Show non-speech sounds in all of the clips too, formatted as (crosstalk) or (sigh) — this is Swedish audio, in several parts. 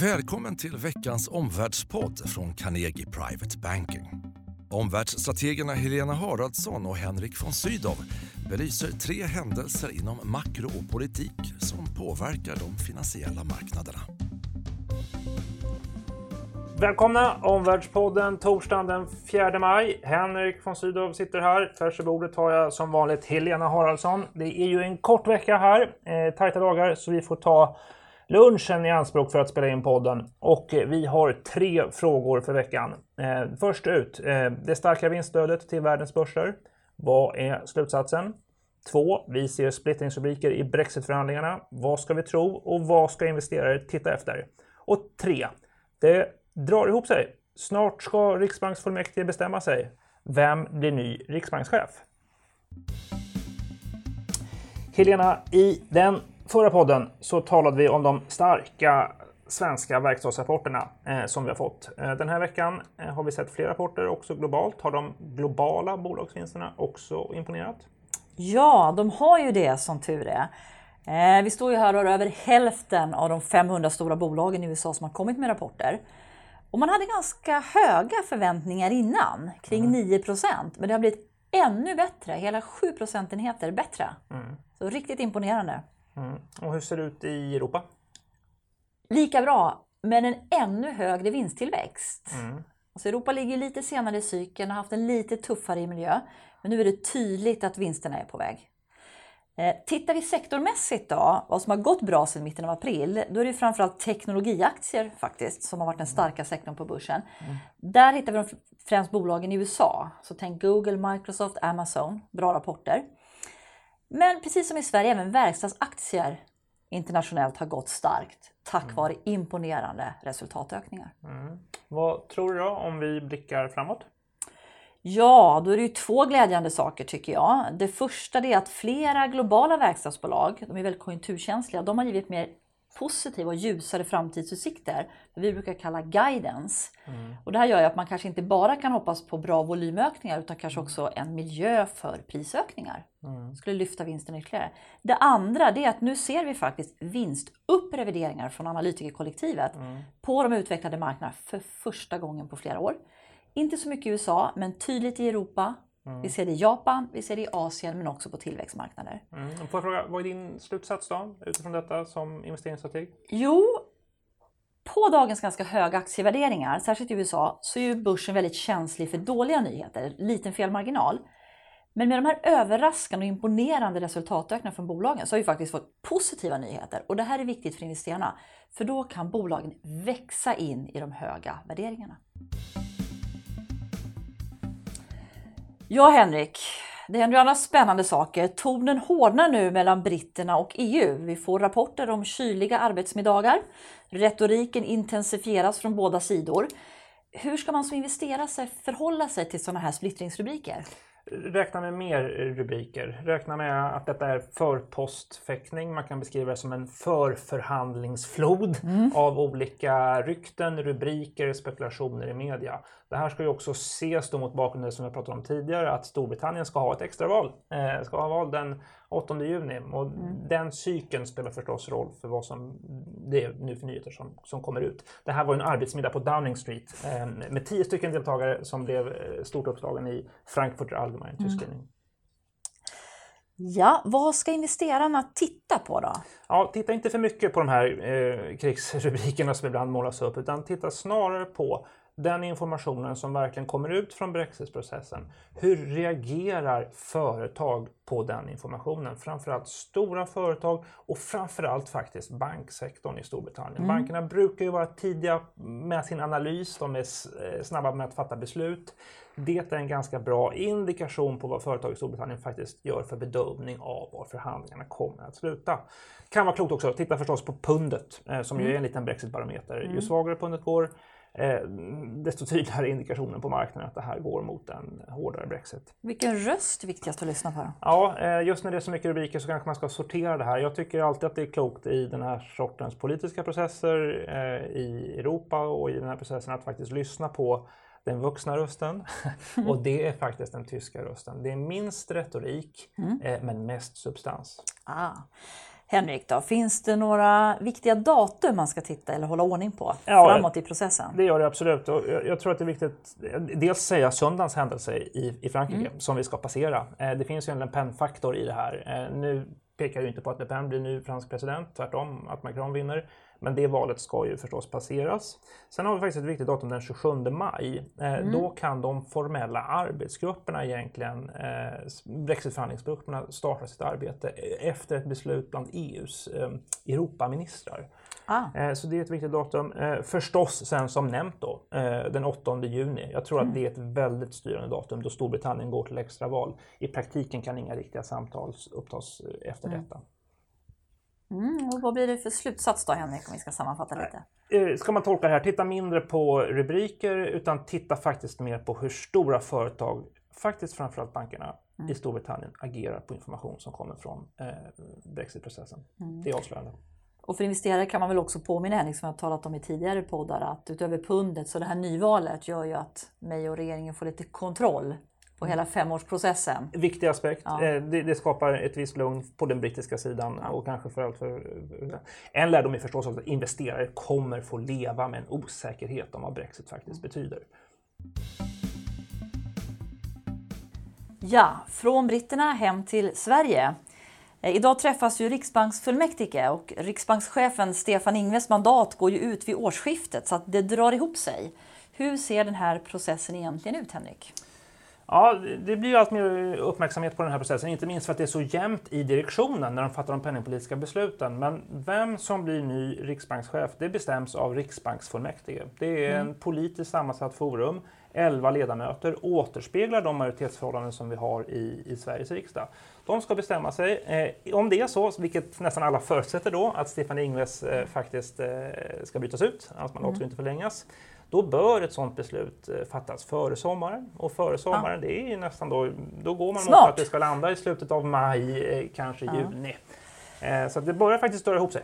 Välkommen till veckans omvärldspodd från Carnegie Private Banking. Omvärldsstrategerna Helena Haraldsson och Henrik von Sydow belyser tre händelser inom makro och politik som påverkar de finansiella marknaderna. Välkomna Omvärldspodden torsdagen den 4 maj. Henrik von Sydow sitter här. Tvärs bordet har jag som vanligt Helena Haraldsson. Det är ju en kort vecka här, eh, tajta dagar, så vi får ta lunchen i anspråk för att spela in podden. Och eh, vi har tre frågor för veckan. Eh, först ut, eh, det starka vinststödet till världens börser. Vad är slutsatsen? Två, vi ser splittringsrubriker i Brexitförhandlingarna. Vad ska vi tro och vad ska investerare titta efter? Och tre, det drar ihop sig. Snart ska Riksbanksfullmäktige bestämma sig. Vem blir ny riksbankschef? Helena, i den förra podden så talade vi om de starka svenska verkstadsrapporterna eh, som vi har fått. Eh, den här veckan eh, har vi sett fler rapporter också globalt. Har de globala bolagsvinsterna också imponerat? Ja, de har ju det som tur är. Vi står ju här och har över hälften av de 500 stora bolagen i USA som har kommit med rapporter. Och man hade ganska höga förväntningar innan, kring mm. 9% men det har blivit ännu bättre, hela 7 procentenheter bättre. Mm. Så riktigt imponerande. Mm. Och hur ser det ut i Europa? Lika bra, men en ännu högre vinsttillväxt. Mm. Alltså Europa ligger lite senare i cykeln och har haft en lite tuffare miljö. Men nu är det tydligt att vinsterna är på väg. Eh, tittar vi sektormässigt då, vad som har gått bra sedan mitten av april, då är det framförallt teknologiaktier faktiskt som har varit den starka sektorn på börsen. Mm. Där hittar vi främst bolagen i USA, så tänk Google, Microsoft, Amazon, bra rapporter. Men precis som i Sverige, även verkstadsaktier internationellt har gått starkt tack mm. vare imponerande resultatökningar. Mm. Vad tror du då om vi blickar framåt? Ja, då är det ju två glädjande saker tycker jag. Det första är att flera globala verkstadsbolag, de är väldigt konjunkturkänsliga, de har givit mer positiva och ljusare framtidsutsikter. Det vi brukar kalla guidance. Mm. Och det här gör ju att man kanske inte bara kan hoppas på bra volymökningar utan kanske mm. också en miljö för prisökningar. Mm. skulle lyfta vinsten ytterligare. Det andra det är att nu ser vi faktiskt vinstupprevideringar från analytikerkollektivet mm. på de utvecklade marknaderna för första gången på flera år. Inte så mycket i USA, men tydligt i Europa. Mm. Vi ser det i Japan, vi ser det i Asien, men också på tillväxtmarknader. Mm. Får jag fråga, vad är din slutsats då, utifrån detta som investeringsstrateg? Jo, på dagens ganska höga aktievärderingar, särskilt i USA, så är ju börsen väldigt känslig för dåliga nyheter, liten felmarginal. Men med de här överraskande och imponerande resultatökningarna från bolagen så har vi faktiskt fått positiva nyheter. Och det här är viktigt för investerarna, för då kan bolagen växa in i de höga värderingarna. Ja, Henrik. Det händer ju andra spännande saker. Tonen hårdnar nu mellan britterna och EU. Vi får rapporter om kyliga arbetsmiddagar. Retoriken intensifieras från båda sidor. Hur ska man som investerare förhålla sig till sådana här splittringsrubriker? Räkna med mer rubriker. Räkna med att detta är förpostfäktning. Man kan beskriva det som en förförhandlingsflod mm. av olika rykten, rubriker, spekulationer i media. Det här ska ju också ses då mot bakgrund av det som jag pratade om tidigare, att Storbritannien ska ha ett extraval. Eh, ska ha val den 8 juni och mm. den cykeln spelar förstås roll för vad som det är nu för nyheter som, som kommer ut. Det här var en arbetsmiddag på Downing Street eh, med tio stycken deltagare som blev eh, stort uppslagen i Frankfurter Allgemeine, tysk mm. Ja, vad ska investerarna titta på då? Ja, titta inte för mycket på de här eh, krigsrubrikerna som ibland målas upp, utan titta snarare på den informationen som verkligen kommer ut från brexitprocessen. Hur reagerar företag på den informationen? Framförallt stora företag och framförallt faktiskt banksektorn i Storbritannien. Mm. Bankerna brukar ju vara tidiga med sin analys, de är eh, snabba med att fatta beslut. Det är en ganska bra indikation på vad företag i Storbritannien faktiskt gör för bedömning av var förhandlingarna kommer att sluta. Kan vara klokt också, titta förstås på pundet eh, som mm. ju är en liten brexitbarometer. Mm. Ju svagare pundet går, desto tydligare indikationen på marknaden att det här går mot en hårdare Brexit. Vilken röst är viktigast att lyssna på? Ja, eh, just när det är så mycket rubriker så kanske man ska sortera det här. Jag tycker alltid att det är klokt i den här sortens politiska processer eh, i Europa och i den här processen att faktiskt lyssna på den vuxna rösten och det är faktiskt den tyska rösten. Det är minst retorik mm. eh, men mest substans. Ah. Henrik, då, finns det några viktiga datum man ska titta eller hålla ordning på Ja, framåt i processen? Det gör det absolut. Och jag, jag tror att det är viktigt dels säga söndagens händelse i, i Frankrike som vi ska passera. Eh, det finns ju en Le Pen-faktor i det här. Eh, nu pekar ju inte på att Le Pen blir ny fransk president, tvärtom att Macron vinner. Men det valet ska ju förstås passeras. Sen har vi faktiskt ett viktigt datum den 27 maj. Eh, Då kan de formella arbetsgrupperna egentligen, eh, Brexitförhandlingsgrupperna, starta sitt arbete efter ett beslut bland EUs eh, Europaministrar. Ah. Eh, Så det är ett viktigt datum. Eh, Förstås sen som nämnt då, den 8 juni. Jag tror att det är ett väldigt styrande datum då Storbritannien går till extraval. I praktiken kan inga riktiga samtal upptas efter detta. Mm, och vad blir det för slutsats då Henrik om vi ska sammanfatta lite? Eh, Ska man tolka det här, titta mindre på rubriker utan titta faktiskt mer på hur stora företag, faktiskt framförallt bankerna i Storbritannien, agerar på information som kommer från eh, Brexitprocessen. Det är avslöjande. Och för investerare kan man väl också påminna Henrik, som jag har talat om i tidigare poddar, att utöver pundet så det här nyvalet gör ju att May och regeringen får lite kontroll på hela femårsprocessen. Viktig aspekt. Ja. Eh, Det, det skapar ett visst lugn på den brittiska sidan och kanske för allt för... En lärdom är förstås också att investerare kommer få leva med en osäkerhet om vad Brexit faktiskt betyder. Ja, från britterna hem till Sverige. Eh, Idag träffas ju riksbanksfullmäktige och riksbankschefen Stefan Ingves mandat går ju ut vid årsskiftet så att det drar ihop sig. Hur ser den här processen egentligen ut Henrik? Ja, det blir allt mer uppmärksamhet på den här processen, inte minst för att det är så jämnt i direktionen när de fattar de penningpolitiska besluten. Men vem som blir ny riksbankschef, det bestäms av riksbanksfullmäktige. Det är en politiskt sammansatt forum. 11 ledamöter återspeglar de majoritetsförhållanden som vi har i, i Sveriges riksdag. De ska bestämma sig. Eh, om det är så, vilket nästan alla förutsätter då, att Stefan Ingves eh, faktiskt eh, ska bytas ut, hans mandat ska inte förlängas, då bör ett sådant beslut eh, fattas före sommaren. Och före sommaren, det är ju nästan då, då går man mot att det ska landa i slutet av maj, eh, kanske juni. Eh, Så det börjar faktiskt störa ihop sig.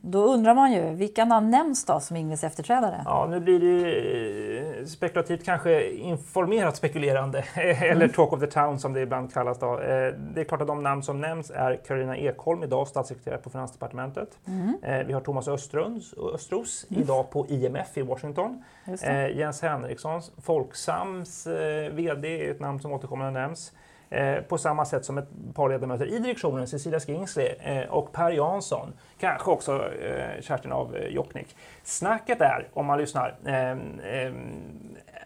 Då undrar man ju, vilka namn nämns då som Ingves efterträdare? Ja, nu blir det spekulativt, kanske informerat spekulerande, (laughs) eller talk of the town som det ibland kallas. Då. Eh, Det är klart att de namn som nämns är Karolina Ekholm, idag statssekreterare på Finansdepartementet. Eh, Vi har Thomas Östros, Östros idag på IMF i Washington. Eh, Jens Henriksson, Folksams VD är ett namn som återkommande nämns. Eh, på samma sätt som ett par ledamöter i direktionen, Cecilia Skingsley eh, och Per Jansson, kanske också eh, Kerstin av eh, Jokknick. Snacket är, om man lyssnar, eh, eh,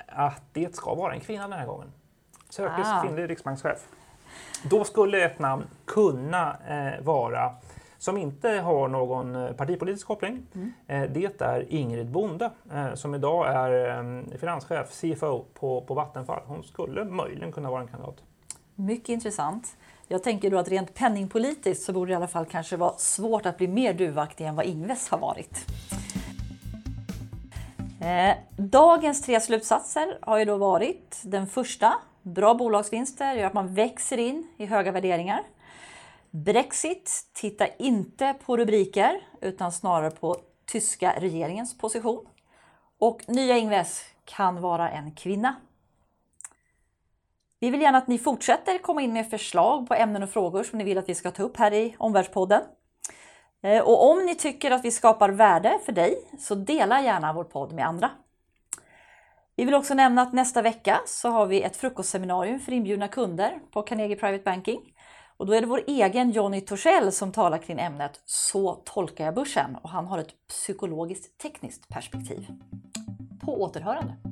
att det ska vara en kvinna den här gången. Sökes Ah. kvinnlig riksbankschef. Då skulle ett namn kunna eh, vara som inte har någon partipolitisk koppling. Eh, det är Ingrid Bonde som idag är eh, finanschef, CFO på, på Vattenfall. Hon skulle möjligen kunna vara en kandidat. Mycket intressant. Jag tänker då att rent penningpolitiskt så borde det i alla fall kanske vara svårt att bli mer duvaktig än vad Ingves har varit. Eh, dagens tre slutsatser har ju då varit den första, bra bolagsvinster gör att man växer in i höga värderingar. Brexit, titta inte på rubriker utan snarare på tyska regeringens position. Och nya Ingves kan vara en kvinna. Vi vill gärna att ni fortsätter komma in med förslag på ämnen och frågor som ni vill att vi ska ta upp här i Omvärldspodden. Eh, och om ni tycker att vi skapar värde för dig så dela gärna vår podd med andra. Vi vill också nämna att nästa vecka så har vi ett frukostseminarium för inbjudna kunder på Carnegie Private Banking. Och då är det vår egen Johnny Torssell som talar kring ämnet Så tolkar jag börsen och han har ett psykologiskt tekniskt perspektiv. På återhörande!